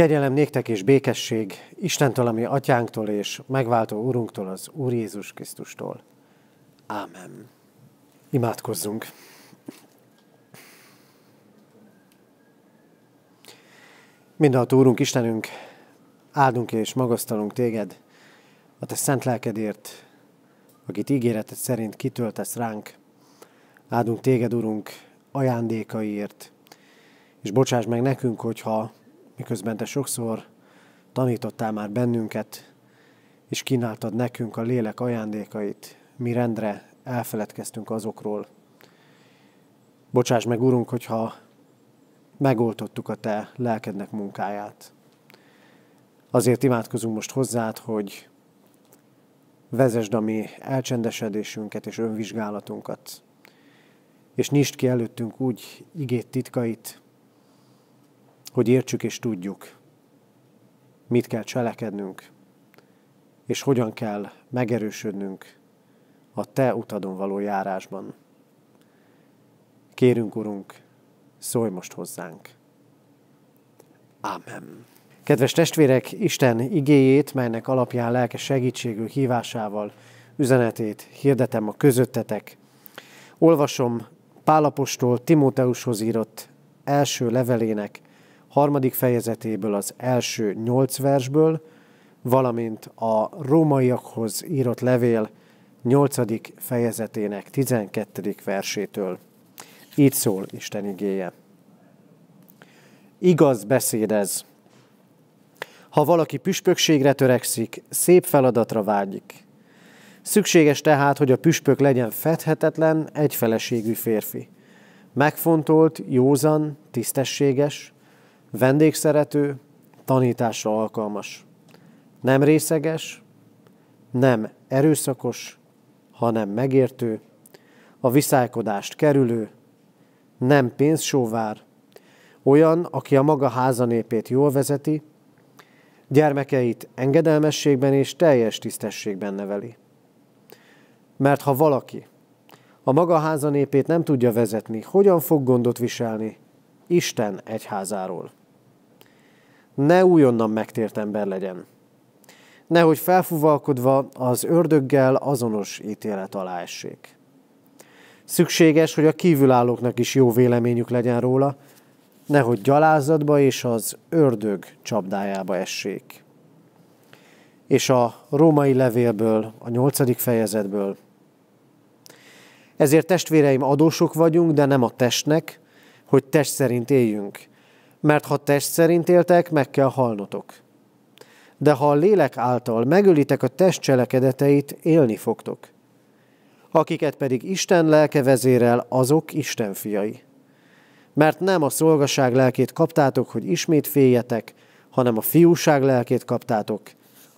Kegyelem néktek és békesség Istentől, ami atyánktól és megváltó Urunktól, az Úr Jézus Krisztustól. Ámen. Imádkozzunk. Mindenható Úrunk, Istenünk, áldunk és magasztalunk Téged, a Te szent lelkedért, akit ígéreted szerint kitöltesz ránk. Áldunk Téged, Urunk, ajándékaiért, és bocsáss meg nekünk, hogyha miközben Te sokszor tanítottál már bennünket, és kínáltad nekünk a lélek ajándékait, mi rendre elfeledkeztünk azokról. Bocsáss meg, Urunk, hogyha megoltottuk a Te lelkednek munkáját. Azért imádkozunk most hozzád, hogy vezesd a mi elcsendesedésünket és önvizsgálatunkat, és nyisd ki előttünk úgy igét titkait, hogy értsük és tudjuk, mit kell cselekednünk, és hogyan kell megerősödnünk a Te utadon való járásban. Kérünk, Urunk, szólj most hozzánk. Ámen. Kedves testvérek, Isten igéjét, melynek alapján lelkes segítségül hívásával üzenetét hirdetem a közöttetek. Olvasom Pálapostól Timóteushoz írott első levelének harmadik fejezetéből az első nyolc versből, valamint a rómaiakhoz írott levél nyolcadik fejezetének tizenkettedik versétől. Így szól Isten igéje. Igaz beszéd ez. Ha valaki püspökségre törekszik, szép feladatra vágyik. Szükséges tehát, hogy a püspök legyen fedhetetlen, egyfeleségű férfi. Megfontolt, józan, tisztességes, vendégszerető, tanításra alkalmas. Nem részeges, nem erőszakos, hanem megértő, a viszálykodást kerülő, nem pénzsóvár, olyan, aki a maga házanépét jól vezeti, gyermekeit engedelmességben és teljes tisztességben neveli. Mert ha valaki a maga házanépét nem tudja vezetni, hogyan fog gondot viselni Isten egyházáról? Ne újonnan megtért ember legyen. Nehogy felfúvalkodva az ördöggel azonos ítélet alá essék. Szükséges, hogy a kívülállóknak is jó véleményük legyen róla, nehogy gyalázatba és az ördög csapdájába essék. és a római levélből, a nyolcadik fejezetből. Ezért testvéreim adósok vagyunk, de nem a testnek, hogy test szerint éljünk. Mert ha test szerint éltek, meg kell halnotok. De ha a lélek által megölitek a test cselekedeteit, élni fogtok. Akiket pedig Isten lelke vezérel, azok Isten fiai. Mert nem a szolgaság lelkét kaptátok, hogy ismét féljetek, hanem a fiúság lelkét kaptátok,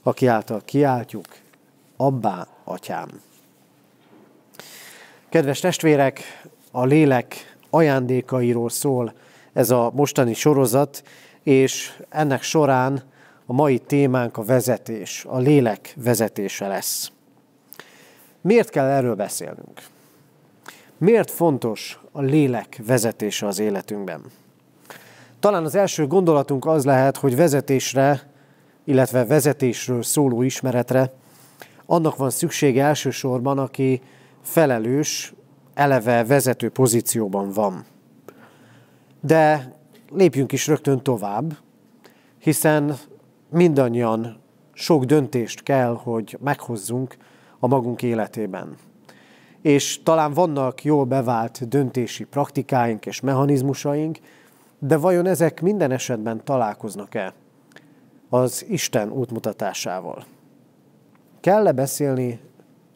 aki által kiáltjuk, abbá, atyám. Kedves testvérek, a lélek ajándékairól szól ez a mostani sorozat, és ennek során a mai témánk a vezetés, a lélek vezetése lesz. Miért kell erről beszélnünk? Miért fontos a lélek vezetése az életünkben? Talán az első gondolatunk az lehet, hogy vezetésre, illetve vezetésről szóló ismeretre annak van szüksége elsősorban, aki felelős, eleve vezető pozícióban van. De lépjünk is rögtön tovább, hiszen mindannyian sok döntést kell, hogy meghozzunk a magunk életében. És talán vannak jól bevált döntési praktikáink és mechanizmusaink, de vajon ezek minden esetben találkoznak-e az Isten útmutatásával? Kell-e beszélni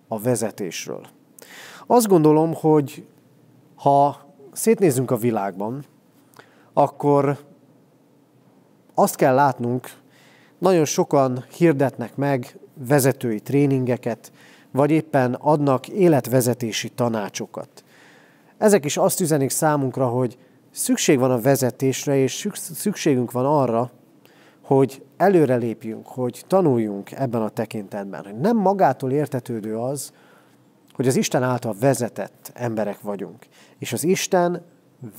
a vezetésről? Azt gondolom, hogy ha szétnézünk a világban, akkor azt kell látnunk, nagyon sokan hirdetnek meg vezetői tréningeket, vagy éppen adnak életvezetési tanácsokat. Ezek is azt üzenik számunkra, hogy szükség van a vezetésre, és szükségünk van arra, hogy előrelépjünk, hogy tanuljunk ebben a tekintetben. Nem magától értetődő az, hogy az Isten által vezetett emberek vagyunk, és az Isten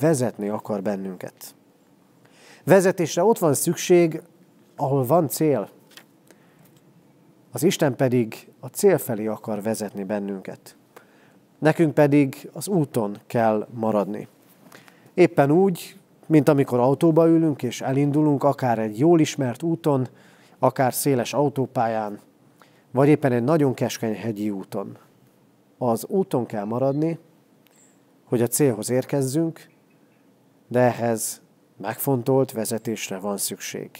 vezetni akar bennünket. Vezetésre ott van szükség, ahol van cél. Az Isten pedig a cél felé akar vezetni bennünket. Nekünk pedig az úton kell maradni. Éppen úgy, mint amikor autóba ülünk és elindulunk, akár egy jól ismert úton, akár széles autópályán, vagy éppen egy nagyon keskeny hegyi úton. Az úton kell maradni, hogy a célhoz érkezzünk, de ehhez megfontolt vezetésre van szükség.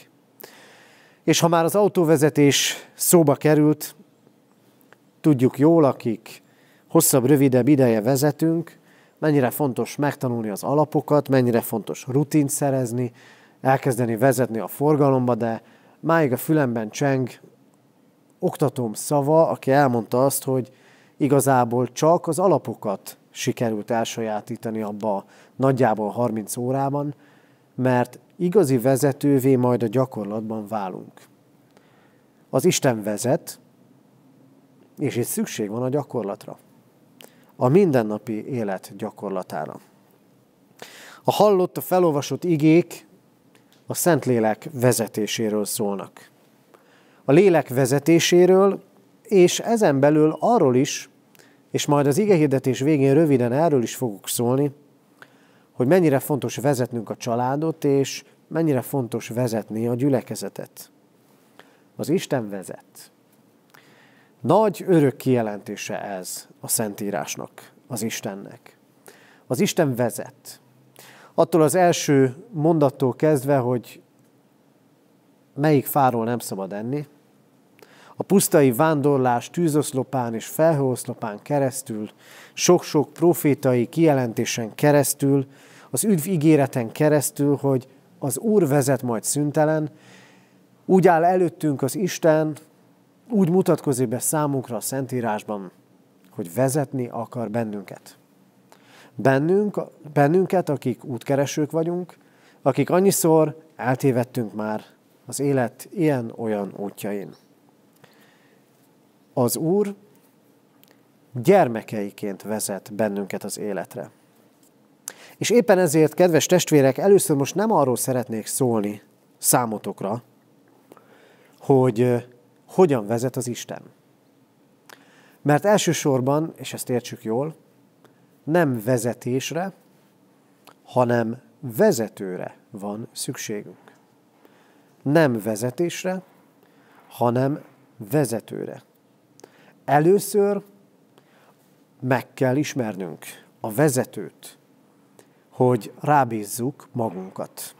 És ha már az autóvezetés szóba került, tudjuk jól, akik hosszabb, rövidebb ideje vezetünk, mennyire fontos megtanulni az alapokat, mennyire fontos rutint szerezni, elkezdeni vezetni a forgalomba, de máig a fülemben cseng oktatóm szava, aki elmondta azt, hogy igazából csak az alapokat sikerült elsajátítani abba nagyjából 30 órában, mert igazi vezetővé majd a gyakorlatban válunk. Az Isten vezet, és itt szükség van a gyakorlatra. A mindennapi élet gyakorlatára. A hallott, a felolvasott igék a Szentlélek vezetéséről szólnak. A lélek vezetéséről, és ezen belül arról is, és majd az igehirdetés végén röviden erről is fogok szólni, hogy mennyire fontos vezetnünk a családot, és mennyire fontos vezetni a gyülekezetet. Az Isten vezet. Nagy örök kijelentése ez a Szentírásnak, az Istennek. Az Isten vezet. Attól az első mondattól kezdve, hogy melyik fáról nem szabad enni, a pusztai vándorlás tűzoszlopán és felhőoszlopán keresztül, sok-sok profétai kijelentésen keresztül, az üdv ígéreten keresztül, hogy az Úr vezet majd szüntelen, úgy áll előttünk az Isten, úgy mutatkozik be számunkra a Szentírásban, hogy vezetni akar bennünket. Bennünk, bennünket, akik útkeresők vagyunk, akik annyiszor eltévedtünk már az élet ilyen-olyan útjain. Az Úr gyermekeiként vezet bennünket az életre. És éppen ezért, kedves testvérek, először most nem arról szeretnék szólni számotokra, hogy hogyan vezet az Isten. Mert elsősorban, és ezt értsük jól, nem vezetésre, hanem vezetőre van szükségünk. Nem vezetésre, hanem vezetőre. Először meg kell ismernünk a vezetőt, hogy rábízzuk magunkat.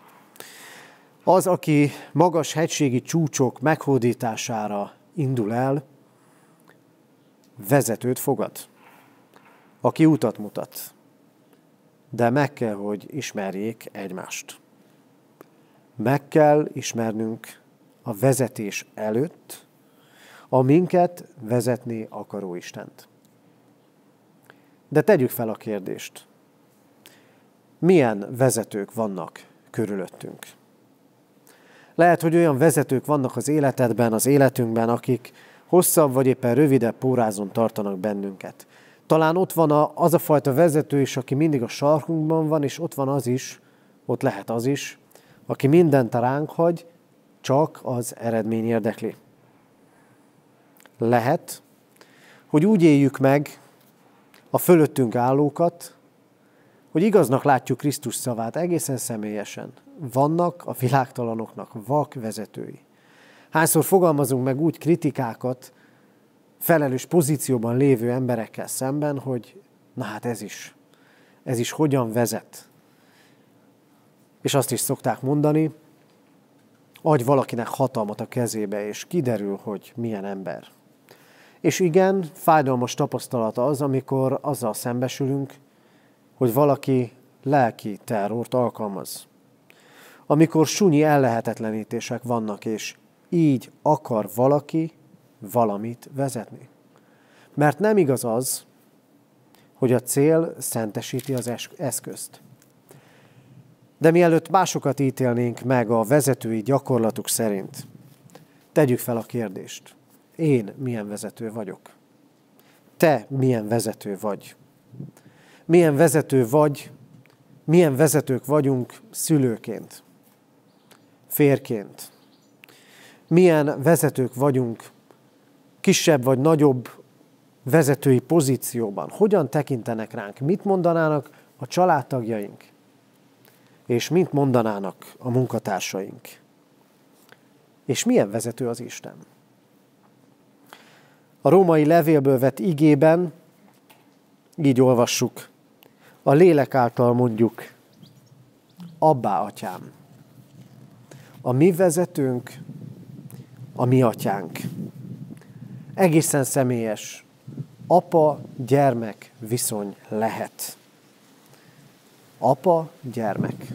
Az, aki magas hegységi csúcsok meghódítására indul el, vezetőt fogad, aki utat mutat. De meg kell, hogy ismerjék egymást. Meg kell ismernünk a vezetés előtt a minket vezetni akaró Istent. De tegyük fel a kérdést. Milyen vezetők vannak körülöttünk? Lehet, hogy olyan vezetők vannak az életedben, az életünkben, akik hosszabb vagy éppen rövidebb pórázon tartanak bennünket. Talán ott van az a fajta vezető is, aki mindig a sarkunkban van, és ott van az is, ott lehet az is, aki mindent ránk hagy, csak az eredmény érdekli. Lehet, hogy úgy éljük meg a fölöttünk állókat, hogy igaznak látjuk Krisztus szavát egészen személyesen. Vannak a világtalanoknak vak vezetői. Hányszor fogalmazunk meg úgy kritikákat felelős pozícióban lévő emberekkel szemben, hogy na hát ez is, ez is hogyan vezet. És azt is szokták mondani, adj valakinek hatalmat a kezébe, és kiderül, hogy milyen ember. És igen, fájdalmas tapasztalata az, amikor azzal szembesülünk, hogy valaki lelki terrort alkalmaz. Amikor sunyi ellehetetlenítések vannak, és így akar valaki valamit vezetni. Mert nem igaz az, hogy a cél szentesíti az eszközt. De mielőtt másokat ítélnénk meg a vezetői gyakorlatuk szerint, tegyük fel a kérdést. Én milyen vezető vagyok? Te milyen vezető vagy? Milyen vezető vagy? Milyen vezetők vagyunk szülőként, férként? Milyen vezetők vagyunk kisebb vagy nagyobb vezetői pozícióban? Hogyan tekintenek ránk? Mit mondanának a családtagjaink? És mit mondanának a munkatársaink? És milyen vezető az Isten? A római levélből vett igében így olvassuk. A lélek által mondjuk, abbá atyám. A mi vezetőnk, a mi atyánk. Egészen személyes. Apa-gyermek viszony lehet. Apa-gyermek.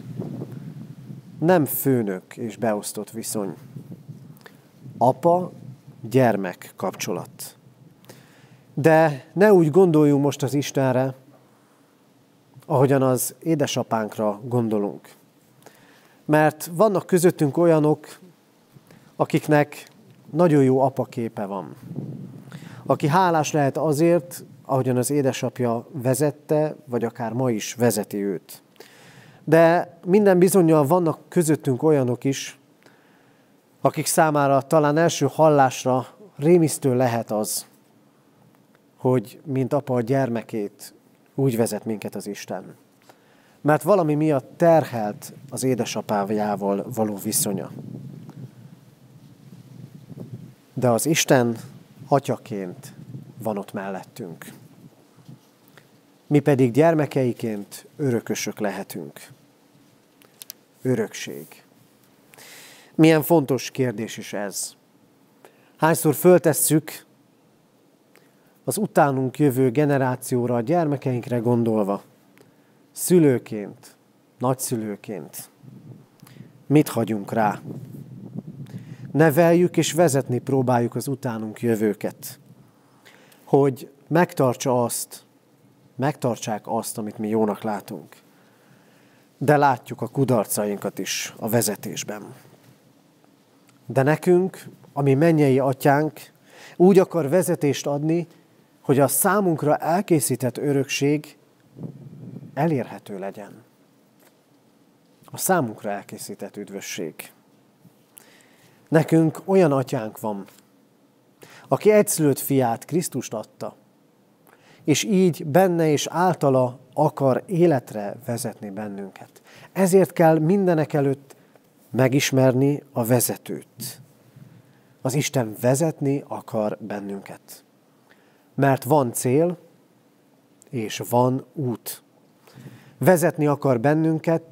Nem főnök és beosztott viszony. Apa-gyermek kapcsolat. De ne úgy gondoljunk most az Istenre, ahogyan az édesapánkra gondolunk. Mert vannak közöttünk olyanok, akiknek nagyon jó apaképe van. Aki hálás lehet azért, ahogyan az édesapja vezette, vagy akár ma is vezeti őt. De minden bizonyal vannak közöttünk olyanok is, akik számára talán első hallásra rémisztő lehet az, hogy mint apa a gyermekét úgy vezet minket az Isten. Mert valami miatt terhelt az édesapájával való viszonya. De az Isten atyaként van ott mellettünk. Mi pedig gyermekeiként örökösök lehetünk. Örökség. Milyen fontos kérdés is ez. Hányszor föltesszük az utánunk jövő generációra, a gyermekeinkre gondolva, szülőként, nagyszülőként, mit hagyunk rá? Neveljük és vezetni próbáljuk az utánunk jövőket, hogy megtartsa azt, megtartsák azt, amit mi jónak látunk. De látjuk a kudarcainkat is a vezetésben. De nekünk, ami mennyei atyánk, úgy akar vezetést adni, hogy a számunkra elkészített örökség elérhető legyen. A számunkra elkészített üdvösség. Nekünk olyan atyánk van, aki egyszülött fiát, Krisztust adta, és így benne és általa akar életre vezetni bennünket. Ezért kell mindenek előtt megismerni a vezetőt. Az Isten vezetni akar bennünket. Mert van cél, és van út. Vezetni akar bennünket,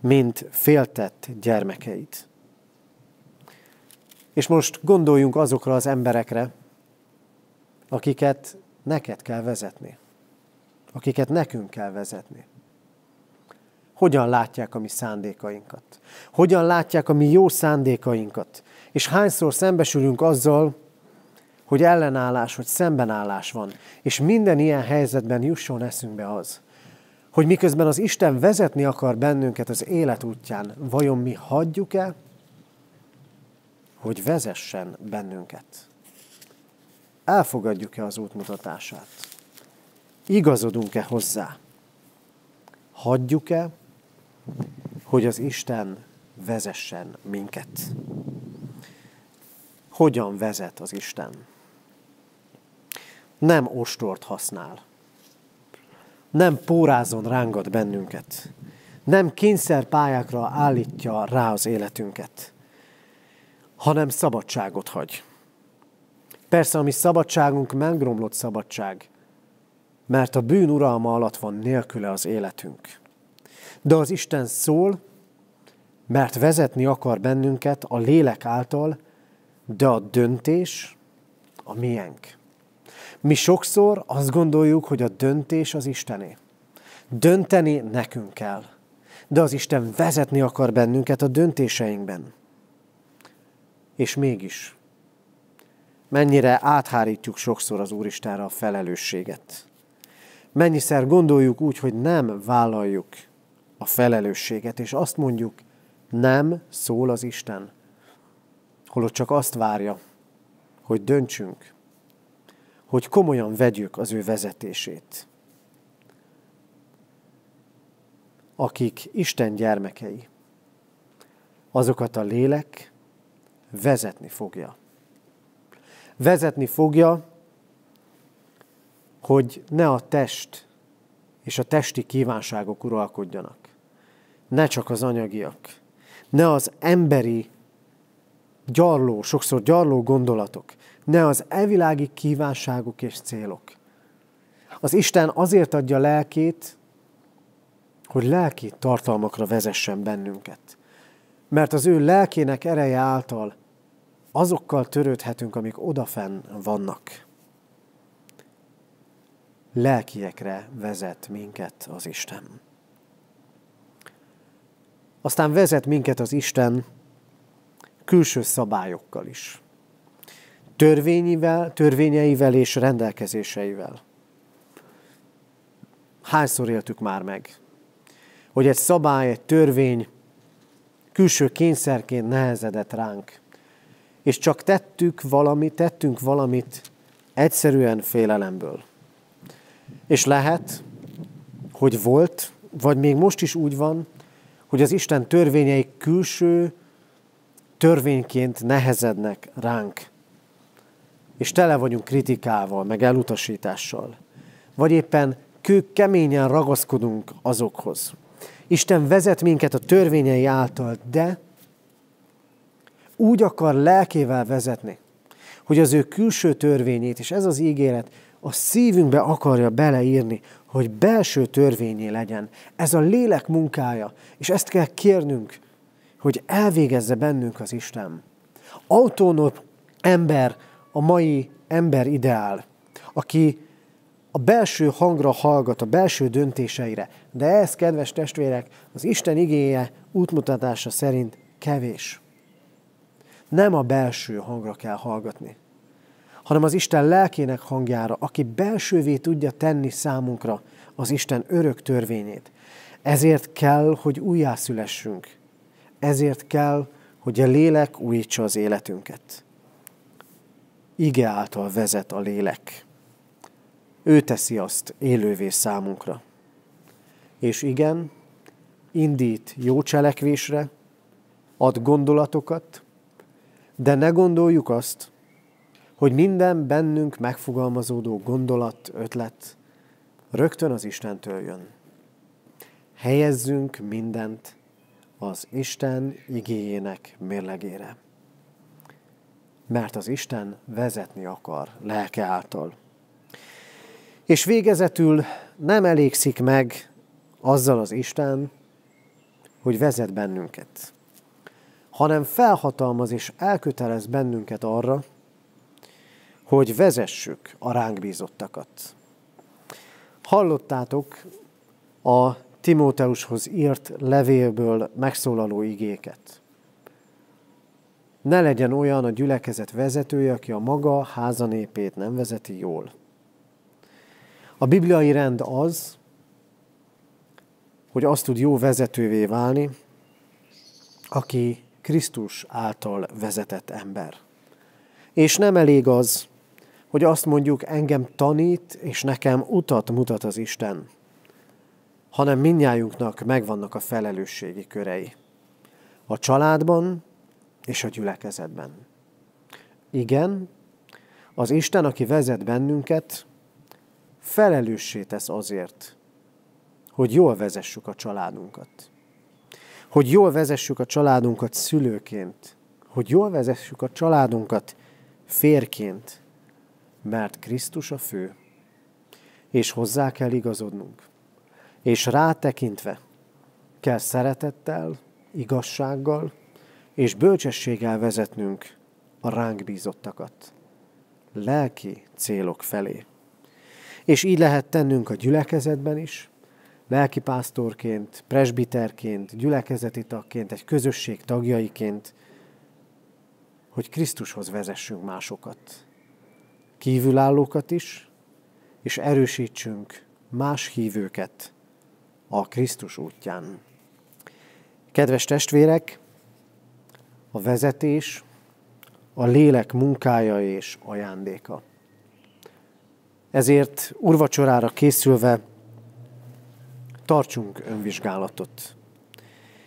mint féltett gyermekeit. És most gondoljunk azokra az emberekre, akiket neked kell vezetni. Akiket nekünk kell vezetni. Hogyan látják a mi szándékainkat? Hogyan látják a mi jó szándékainkat? És hányszor szembesülünk azzal, hogy ellenállás, hogy szembenállás van. És minden ilyen helyzetben jusson eszünkbe az, hogy miközben az Isten vezetni akar bennünket az élet útján, vajon mi hagyjuk-e, hogy vezessen bennünket? Elfogadjuk-e az útmutatását? Igazodunk-e hozzá? Hagyjuk-e, hogy az Isten vezessen minket? Hogyan vezet az Isten? Nem ostort használ. Nem pórázon rángat bennünket. Nem kényszerpályákra állítja rá az életünket, hanem szabadságot hagy. Persze a mi szabadságunk megromlott szabadság, mert a bűn uralma alatt van nélküle az életünk. De az Isten szól, mert vezetni akar bennünket a lélek által, de a döntés a miénk. Mi sokszor azt gondoljuk, hogy a döntés az Istené. Dönteni nekünk kell. De az Isten vezetni akar bennünket a döntéseinkben. És mégis, mennyire áthárítjuk sokszor az Úristenre a felelősséget. Mennyiszer gondoljuk úgy, hogy nem vállaljuk a felelősséget, és azt mondjuk, nem szól az Isten, holott csak azt várja, hogy döntsünk, hogy komolyan vegyük az ő vezetését. Akik Isten gyermekei, azokat a lélek vezetni fogja. Vezetni fogja, hogy ne a test és a testi kívánságok uralkodjanak. Ne csak az anyagiak. Ne az emberi gyarló, sokszor gyarló gondolatok, ne az elvilági kívánságok és célok. Az Isten azért adja lelkét, hogy lelki tartalmakra vezessen bennünket. Mert az ő lelkének ereje által azokkal törődhetünk, amik odafenn vannak. Lelkiekre vezet minket az Isten. Aztán vezet minket az Isten külső szabályokkal is törvényivel, törvényeivel és rendelkezéseivel. Hányszor éltük már meg, hogy egy szabály, egy törvény külső kényszerként nehezedett ránk, és csak tettük valamit, tettünk valamit egyszerűen félelemből. És lehet, hogy volt, vagy még most is úgy van, hogy az Isten törvényei külső törvényként nehezednek ránk és tele vagyunk kritikával, meg elutasítással. Vagy éppen kők keményen ragaszkodunk azokhoz. Isten vezet minket a törvényei által, de úgy akar lelkével vezetni, hogy az ő külső törvényét, és ez az ígéret, a szívünkbe akarja beleírni, hogy belső törvényé legyen. Ez a lélek munkája, és ezt kell kérnünk, hogy elvégezze bennünk az Isten. Autonóm ember a mai ember ideál, aki a belső hangra hallgat, a belső döntéseire. De ez, kedves testvérek, az Isten igéje útmutatása szerint kevés. Nem a belső hangra kell hallgatni, hanem az Isten lelkének hangjára, aki belsővé tudja tenni számunkra az Isten örök törvényét. Ezért kell, hogy újjászülessünk. Ezért kell, hogy a lélek újítsa az életünket ige által vezet a lélek. Ő teszi azt élővé számunkra. És igen, indít jó cselekvésre, ad gondolatokat, de ne gondoljuk azt, hogy minden bennünk megfogalmazódó gondolat, ötlet rögtön az Istentől jön. Helyezzünk mindent az Isten igéjének mérlegére. mert az Isten vezetni akar lelke által. És végezetül nem elégszik meg azzal az Isten, hogy vezet bennünket, hanem felhatalmaz és elkötelez bennünket arra, hogy vezessük a ránk bízottakat. Hallottátok a Timóteushoz írt levélből megszólaló igéket. Ne legyen olyan a gyülekezet vezetője, aki a maga házanépét nem vezeti jól. A bibliai rend az, hogy azt tud jó vezetővé válni, aki Krisztus által vezetett ember. És nem elég az, hogy azt mondjuk, engem tanít, és nekem utat mutat az Isten, hanem minnyájunknak megvannak a felelősségi körei. A családban és a gyülekezetben. Igen, az Isten, aki vezet bennünket, felelőssé tesz azért, hogy jól vezessük a családunkat. Hogy jól vezessük a családunkat szülőként. Hogy jól vezessük a családunkat férként. Mert Krisztus a fő. És hozzá kell igazodnunk. És rátekintve kell szeretettel, igazsággal és bölcsességgel vezetnünk a ránk bízottakat. Lelki célok felé. És így lehet tennünk a gyülekezetben is, lelkipásztorként, presbiterként, gyülekezeti tagként, egy közösség tagjaiként, hogy Krisztushoz vezessünk másokat. Kívülállókat is, és erősítsünk más hívőket a Krisztus útján. Kedves testvérek, a vezetés, a lélek munkája és ajándéka. Ezért urvacsorára készülve tartsunk önvizsgálatot,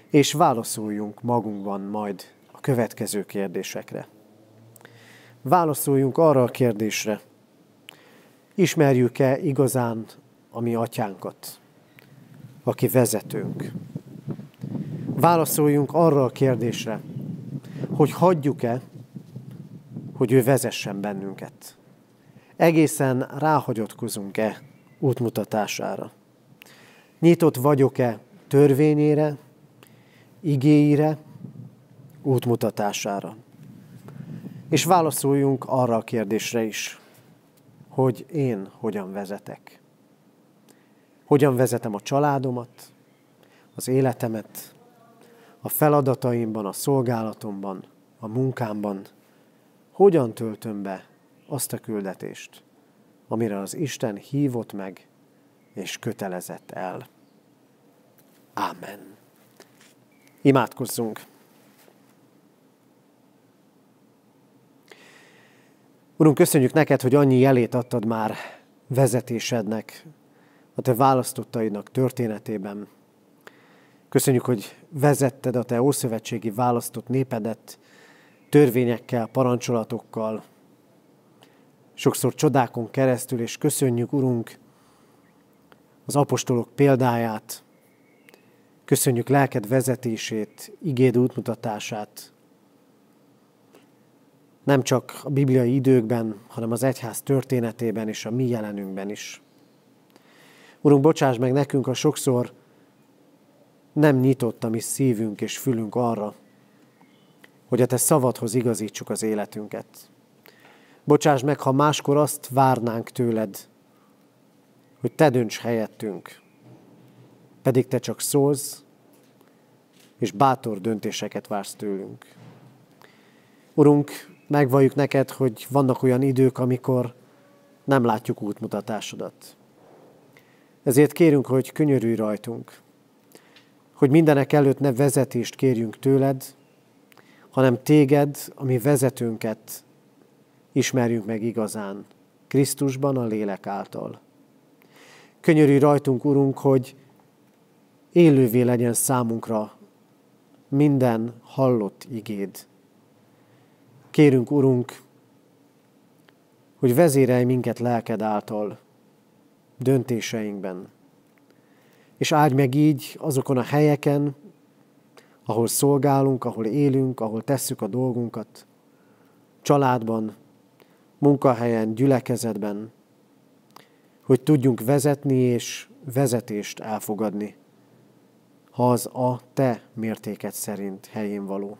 és válaszoljunk magunkban majd a következő kérdésekre. Válaszoljunk arra a kérdésre, ismerjük-e igazán a mi atyánkat, aki vezetőnk. Válaszoljunk arra a kérdésre, hogy hagyjuk-e, hogy ő vezessen bennünket. Egészen ráhagyatkozunk-e útmutatására. Nyitott vagyok-e törvényére, igéire, útmutatására? És válaszoljunk arra a kérdésre is, hogy én hogyan vezetek. Hogyan vezetem a családomat, az életemet, a feladataimban, a szolgálatomban, a munkámban, hogyan töltöm be azt a küldetést, amire az Isten hívott meg és kötelezett el. Amen. Imádkozzunk! Urunk, köszönjük neked, hogy annyi jelét adtad már vezetésednek, a te választottaidnak történetében. Köszönjük, hogy vezetted a te ószövetségi választott népedet törvényekkel, parancsolatokkal, sokszor csodákon keresztül, és köszönjük, Urunk, az apostolok példáját, köszönjük lelked vezetését, igéd útmutatását, nem csak a bibliai időkben, hanem az egyház történetében és a mi jelenünkben is. Urunk, bocsáss meg nekünk, ha sokszor nem nyitott a mi szívünk és fülünk arra, hogy a te szavadhoz igazítsuk az életünket. Bocsáss meg, ha máskor azt várnánk tőled, hogy te dönts helyettünk, pedig te csak szólsz, és bátor döntéseket vársz tőlünk. Urunk, megvalljuk neked, hogy vannak olyan idők, amikor nem látjuk útmutatásodat. Ezért kérünk, hogy könyörülj rajtunk, hogy mindenek előtt ne vezetést kérjünk tőled, hanem téged, ami vezetőnket ismerjünk meg igazán, Krisztusban a lélek által. Könyörülj rajtunk, Urunk, hogy élővé legyen számunkra minden hallott igéd. Kérünk, Urunk, hogy vezérelj minket lelked által döntéseinkben, és áldj meg így azokon a helyeken, ahol szolgálunk, ahol élünk, ahol tesszük a dolgunkat, családban, munkahelyen, gyülekezetben, hogy tudjunk vezetni és vezetést elfogadni, ha az a te mértéket szerint helyén való.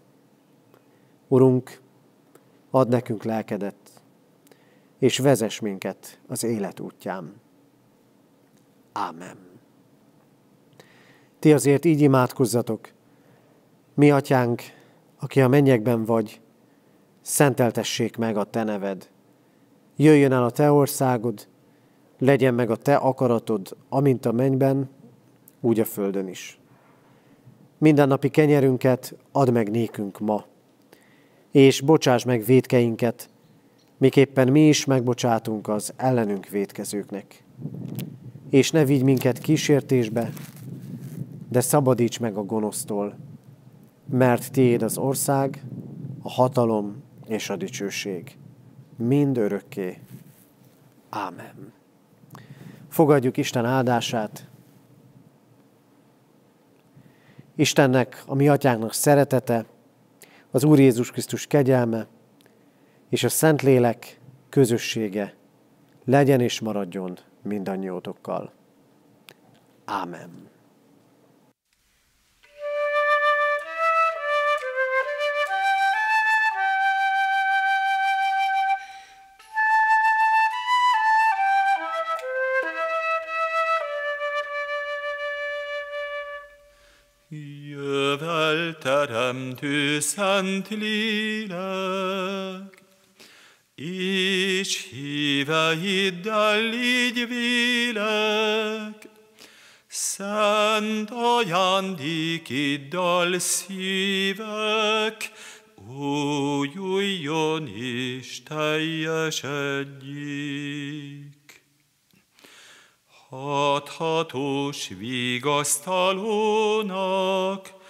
Urunk, add nekünk lelkedet, és vezess minket az élet útján. Ámen. Ti azért így imádkozzatok. Mi, atyánk, aki a mennyekben vagy, szenteltessék meg a te neved. Jöjjön el a te országod, legyen meg a te akaratod, amint a mennyben, úgy a földön is. Mindennapi kenyerünket add meg nékünk ma, és bocsáss meg védkeinket, miképpen mi is megbocsátunk az ellenünk védkezőknek. És ne vigy minket kísértésbe, de szabadíts meg a gonosztól, mert tiéd az ország, a hatalom és a dicsőség, mind örökké. Ámen. Fogadjuk Isten áldását. Istennek, a mi atyánknak szeretete, az Úr Jézus Krisztus kegyelme és a Szentlélek közössége legyen és maradjon mindannyiótokkal. Ámen. Teremtő szent lélek, és híveiddel légy vélek, szent ajándékiddal szívek, újuljon és teljesedjék. Hathatós vigasztalónak,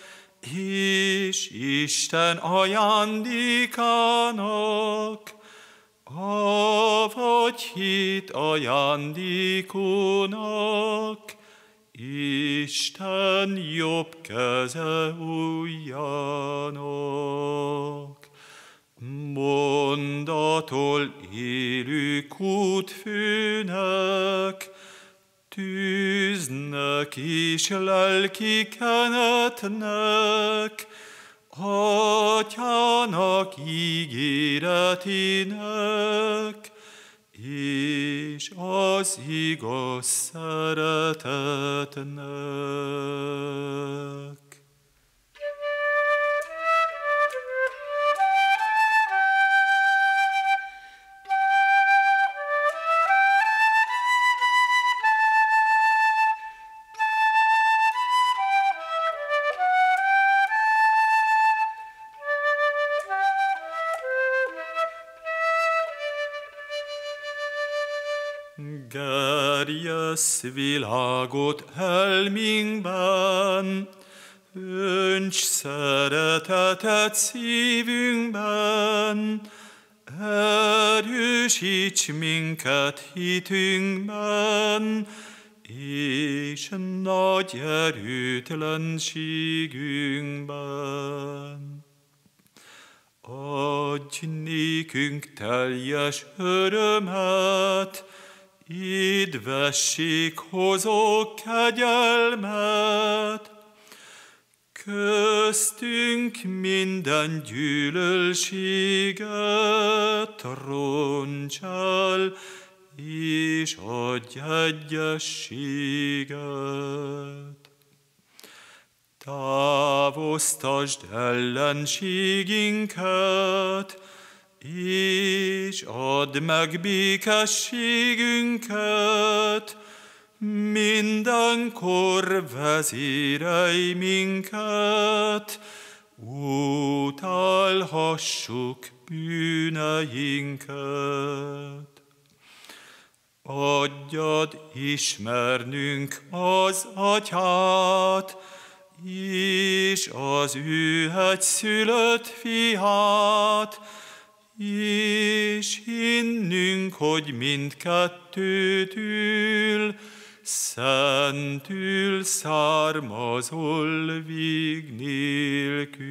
és Isten ajándékának, avagy hit ajándékónak, Isten jobb keze ujjának. Mondatól élő kútfőnek, Tűznek is lelki kenetnek, Atyának ígéretének, és az igaz szeretetnek. Gerjesz világot helmünkben, Önts szeretetet szívünkben, Erősíts minket hitünkben, és nagy erőtlenségünkben. Adj nékünk teljes örömet, Édvesség hozó kegyelmet, köztünk minden gyűlölséget roncsál, és adj egyességet. Távoztasd ellenséginket, és add meg békességünket, mindenkor vezérelj minket, utálhassuk bűneinket. Adjad ismernünk az atyát, és az ő egyszülött fiát, és hinnünk, hogy mindkettőtől szentül származol vég nélkül.